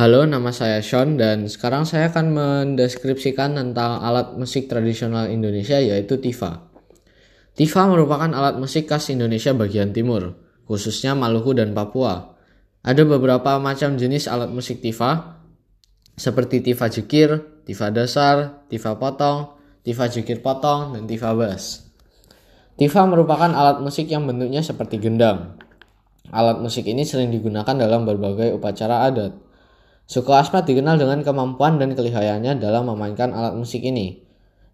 Halo, nama saya Sean dan sekarang saya akan mendeskripsikan tentang alat musik tradisional Indonesia yaitu tifa. Tifa merupakan alat musik khas Indonesia bagian timur, khususnya Maluku dan Papua. Ada beberapa macam jenis alat musik tifa, seperti tifa jekir, tifa dasar, tifa potong, tifa jekir potong, dan tifa bass. Tifa merupakan alat musik yang bentuknya seperti gendang. Alat musik ini sering digunakan dalam berbagai upacara adat. Suku Asmat dikenal dengan kemampuan dan kelihayannya dalam memainkan alat musik ini.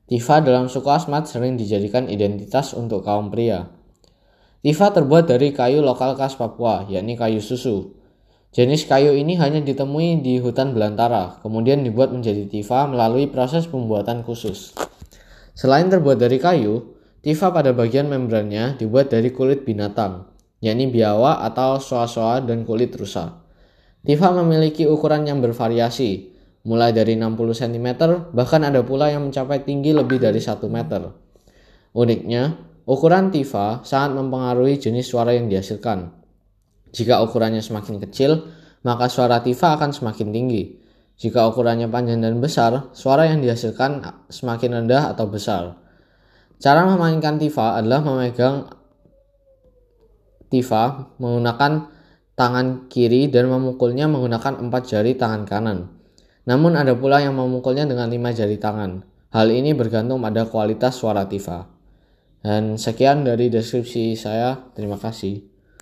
Tifa dalam suku Asmat sering dijadikan identitas untuk kaum pria. Tifa terbuat dari kayu lokal khas Papua, yakni kayu susu. Jenis kayu ini hanya ditemui di hutan belantara, kemudian dibuat menjadi tifa melalui proses pembuatan khusus. Selain terbuat dari kayu, tifa pada bagian membrannya dibuat dari kulit binatang, yakni biawak atau soa-soa dan kulit rusa. Tifa memiliki ukuran yang bervariasi, mulai dari 60 cm, bahkan ada pula yang mencapai tinggi lebih dari 1 meter. Uniknya, ukuran tifa sangat mempengaruhi jenis suara yang dihasilkan. Jika ukurannya semakin kecil, maka suara tifa akan semakin tinggi. Jika ukurannya panjang dan besar, suara yang dihasilkan semakin rendah atau besar. Cara memainkan tifa adalah memegang tifa menggunakan tangan kiri dan memukulnya menggunakan empat jari tangan kanan. Namun ada pula yang memukulnya dengan lima jari tangan. Hal ini bergantung pada kualitas suara tifa. Dan sekian dari deskripsi saya. Terima kasih.